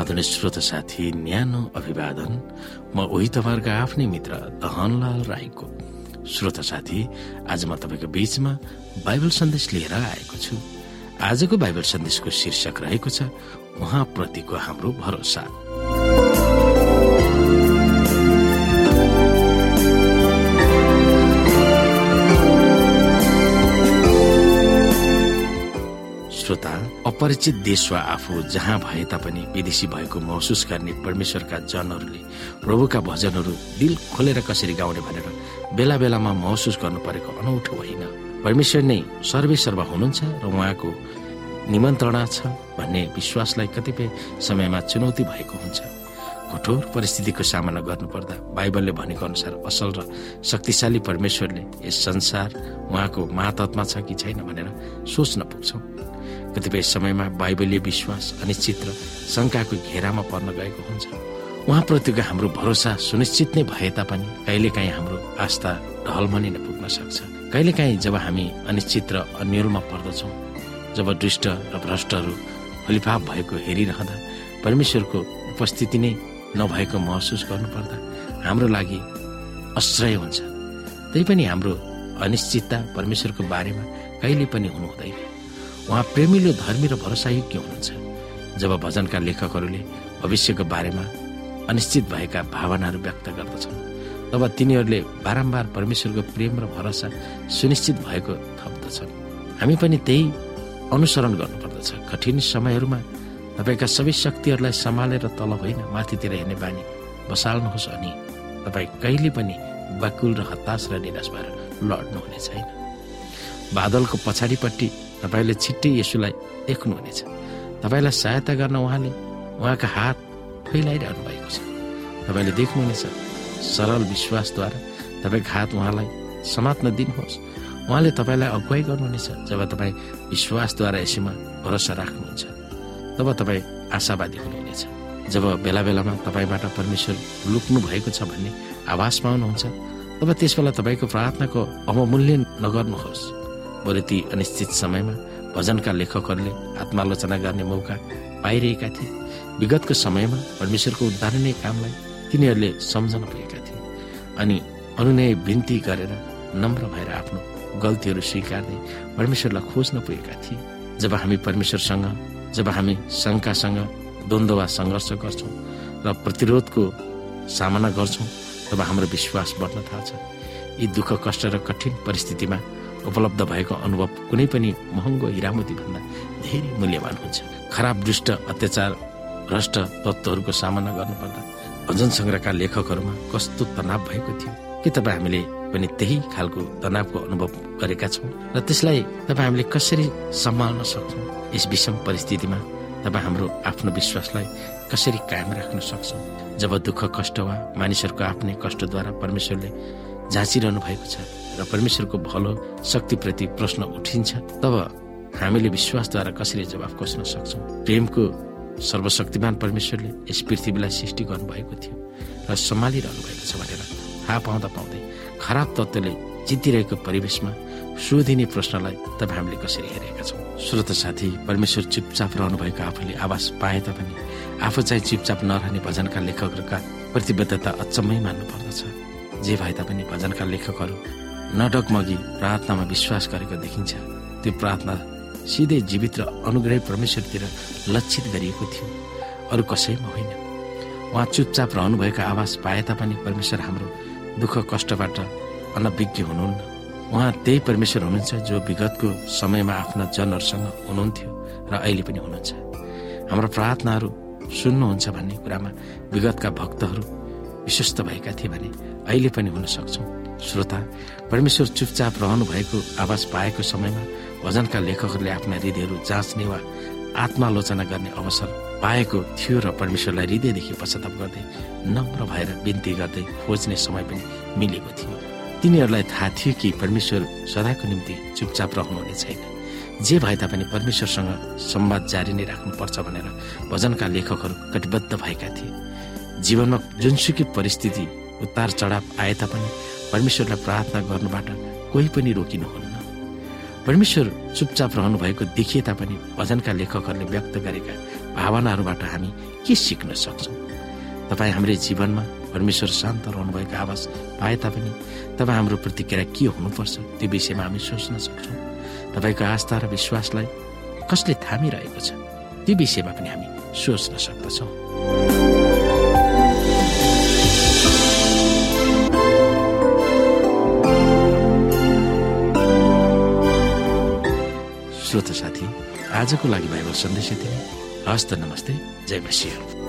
समाधान श्रोत साथी न्यानो अभिवादन। म उही तपाईँहरूको आफ्नै मित्र दहनलाल राईको। श्रोत साथी आज म तपाईँको बीचमा बाइबल सन्देश लिएर आएको छु। आजको बाइबल सन्देशको शीर्षक रहेको छ उहाँप्रतिको हाम्रो भरोसा। श्रोता अपरिचित देश वा आफू जहाँ भए तापनि विदेशी भएको महसुस गर्ने परमेश्वरका जनहरूले प्रभुका भजनहरू दिल खोलेर कसरी गाउने भनेर बेला बेलामा महसुस गर्नु परेको अनौठो होइन। परमेश्वर नै सर्वे सर्व हुनुहुन्छ र उहाँको निमन्त्रणा छ भन्ने विश्वासलाई कतिपय समयमा चुनौती भएको हुन्छ। कठोर परिस्थितिको सामना गर्नुपर्दा बाइबलले भनेको अनुसार असल र शक्तिशाली परमेश्वरले यस संसार उहाँको महातत्मा छ कि छैन भनेर सोच्न पुग्छौँ। कतिपय समयमा बाइबलीय विश्वास अनिश्चित र शङ्काको घेरामा पर्न गएको हुन्छ। उहाँप्रतिको हाम्रो भरोसा सुनिश्चित नै भए तापनि कहिलेकाहीँ हाम्रो आस्था ढलमनी नै पुग्न सक्छ। कहिलेकाहीँ जब हामी अनिश्चित र अन्यलमा पर्दछौँ जब दुष्ट र भ्रष्टहरू फलिफाप भएको हेरिरहँदा परमेश्वरको उपस्थिति नै नभएको महसुस गर्नुपर्दा हाम्रो लागि आश्रय हुन्छ। तै पनि हाम्रो अनिश्चितता परमेश्वरको बारेमा कहिले पनि हुनु हुँदैन उहाँ प्रेमिलो धर्मी र भरोसायोग्य हुनुहुन्छ। जब भजनका लेखकहरूले भविष्यको बारेमा अनिश्चित भएका भावनाहरू व्यक्त गर्दछन् तब तिनीहरूले बारम्बार परमेश्वरको प्रेम र भरोसा सुनिश्चित भएको थप्दछन्। हामी पनि त्यही अनुसरण गर्नुपर्दछ। कठिन समयहरूमा तपाईँका सबै शक्तिहरूलाई सम्हालेर तल होइन माथितिर हेर्ने बानी बसाल्नुहोस् अनि तपाईँ कहिले पनि बकुल र हताश र निराश भएर लड्नुहुने छैन बादलको पछाडिपट्टि तपाईँले छिट्टै यसुलाई देख्नुहुनेछ। तपाईँलाई सहायता गर्न उहाँले उहाँका हात फैलाइरहनु भएको छ। तपाईँले देख्नुहुनेछ सरल विश्वासद्वारा तपाईँको हात उहाँलाई समात्न दिनुहोस्। उहाँले तपाईँलाई अगुवाई गर्नुहुनेछ जब तपाईँ विश्वासद्वारा यसैमा भरोसा राख्नुहुन्छ। तब तपाईँ आशावादी हुनुहुनेछ। जब बेला बेलामा तपाईँबाट परमेश्वर लुक्नु भएको छ भन्ने आभास पाउनुहुन्छ तब त्यसबेला तपाईँको प्रार्थनाको अवमूल्यन नगर्नुहोस्। बरु ती अनिश्चित समयमा भजनका लेखकहरूले आत्मालोचना गर्ने मौका पाइरहेका थिए। विगतको समयमा परमेश्वरको उद्धारणीय कामलाई तिनीहरूले सम्झन पुगेका थिए अनि अनुनय बिन्ती गरेर नम्र भएर आफ्नो गल्तीहरू स्वीकार्दै परमेश्वरलाई खोज्न पुगेका थिए। जब हामी परमेश्वरसँग जब हामी शङ्कासँग द्वन्द्व वा सङ्घर्ष गर्छौँ र प्रतिरोधको सामना गर्छौँ तब हाम्रो विश्वास बढ्न थाल्छ। यी दुःख कष्ट र कठिन परिस्थितिमा उपलब्ध भएको अनुभव कुनै पनि महँगो हिरामती भन्दा धेरै मूल्यवान हुन्छ। खराब दुष्ट अत्याचार भ्रष्ट तत्त्वहरूको सामना गर्नुपर्दा भजन सङ्ग्रहका लेखकहरूमा कस्तो तनाव भएको थियो? के तपाईँ हामीले पनि त्यही खालको तनावको अनुभव गरेका छौँ र त्यसलाई तपाईँ हामीले कसरी सम्हाल्न सक्छौँ? यस विषम परिस्थितिमा तपाईँ हाम्रो आफ्नो विश्वासलाई कसरी कायम राख्न सक्छौँ? जब दुःख कष्ट वा मानिसहरूको आफ्नै कष्टद्वारा परमेश्वरले झाँचिरहनु भएको छ र परमेश्वरको भलो शक्तिप्रति प्रश्न उठिन्छ तब हामीले विश्वासद्वारा कसरी जवाफ खोज्न सक्छौँ? प्रेमको सर्वशक्तिमान परमेश्वरले यस पृथ्वीलाई सृष्टि गर्नुभएको थियो र सम्हालिरहनु भएको छ भनेर थाहा पाउँदा पाउँदै खराब तत्त्वले जितिरहेको परिवेशमा सोधिने प्रश्नलाई तपाईँ हामीले कसरी हेरेका छौँ? श्रोत साथी परमेश्वर चुपचाप रहनुभएको आफूले आवास पाए तापनि आफू चाहिँ चुपचाप नरहने भजनका लेखकहरूका प्रतिबद्धता अचम्मै मान्नु पर्दछ जे भए तापनि भजनका लेखकहरू नडकमगी प्रार्थनामा विश्वास गरेको देखिन्छ। त्यो प्रार्थना सिधै जीवित र अनुग्रही परमेश्वरतिर लक्षित गरिएको थियो। अरू कसैमा होइन। उहाँ चुपचाप रहनुभएको आवाज पाए तापनि परमेश्वर हाम्रो दुःख कष्टबाट अनभिज्ञ हुनुहुन्न। उहाँ त्यही परमेश्वर हुनुहुन्छ जो विगतको समयमा आफ्ना जनहरूसँग हुनुहुन्थ्यो र अहिले पनि हुनुहुन्छ। हाम्रो प्रार्थनाहरू सुन्नुहुन्छ भन्ने कुरामा विगतका भक्तहरू विश्वस्त भएका थिए भने अहिले पनि हुन सक्छौँ। श्रोता परमेश्वर चुपचाप रहनु भएको आवाज पाएको समयमा भजनका लेखकहरूले आफ्ना हृदयहरू जाँच्ने वा आत्मालोचना गर्ने अवसर पाएको थियो र परमेश्वरलाई हृदयदेखि पश्चाताप गर्दै नम्र भएर बिन्ती गर्दै खोज्ने समय पनि मिलेको थियो। तिनीहरूलाई थाहा थियो कि परमेश्वर सदाको निम्ति चुपचाप रहनुहुने छैन। जे भए तापनि परमेश्वरसँग संवाद जारी नै राख्नुपर्छ भनेर भजनका लेखकहरू कटिबद्ध भएका थिए। जीवनमा जुनसुकै परिस्थिति उतार चढाव आए तापनि परमेश्वरलाई प्रार्थना गर्नुबाट कोही पनि रोकिनुहुन्न परमेश्वर चुपचाप रहनु भएको देखिए तापनि भजनका लेखकहरूले व्यक्त गरेका भावनाहरूबाट हामी के सिक्न सक्छौँ? तपाईँ हाम्रो जीवनमा परमेश्वर शान्त रहनुभएको आवाज पाए तापनि तपाईँ हाम्रो प्रतिक्रिया के हुनुपर्छ त्यो विषयमा हामी सोच्न सक्छौँ। तपाईँको आस्था र विश्वासलाई कसले थामिरहेको छ त्यो विषयमा पनि हामी सोच्न सक्दछौँ। श्रोत साथी आजको लागि बाइबल सन्देश यति हस्त नमस्ते जय मसिंह।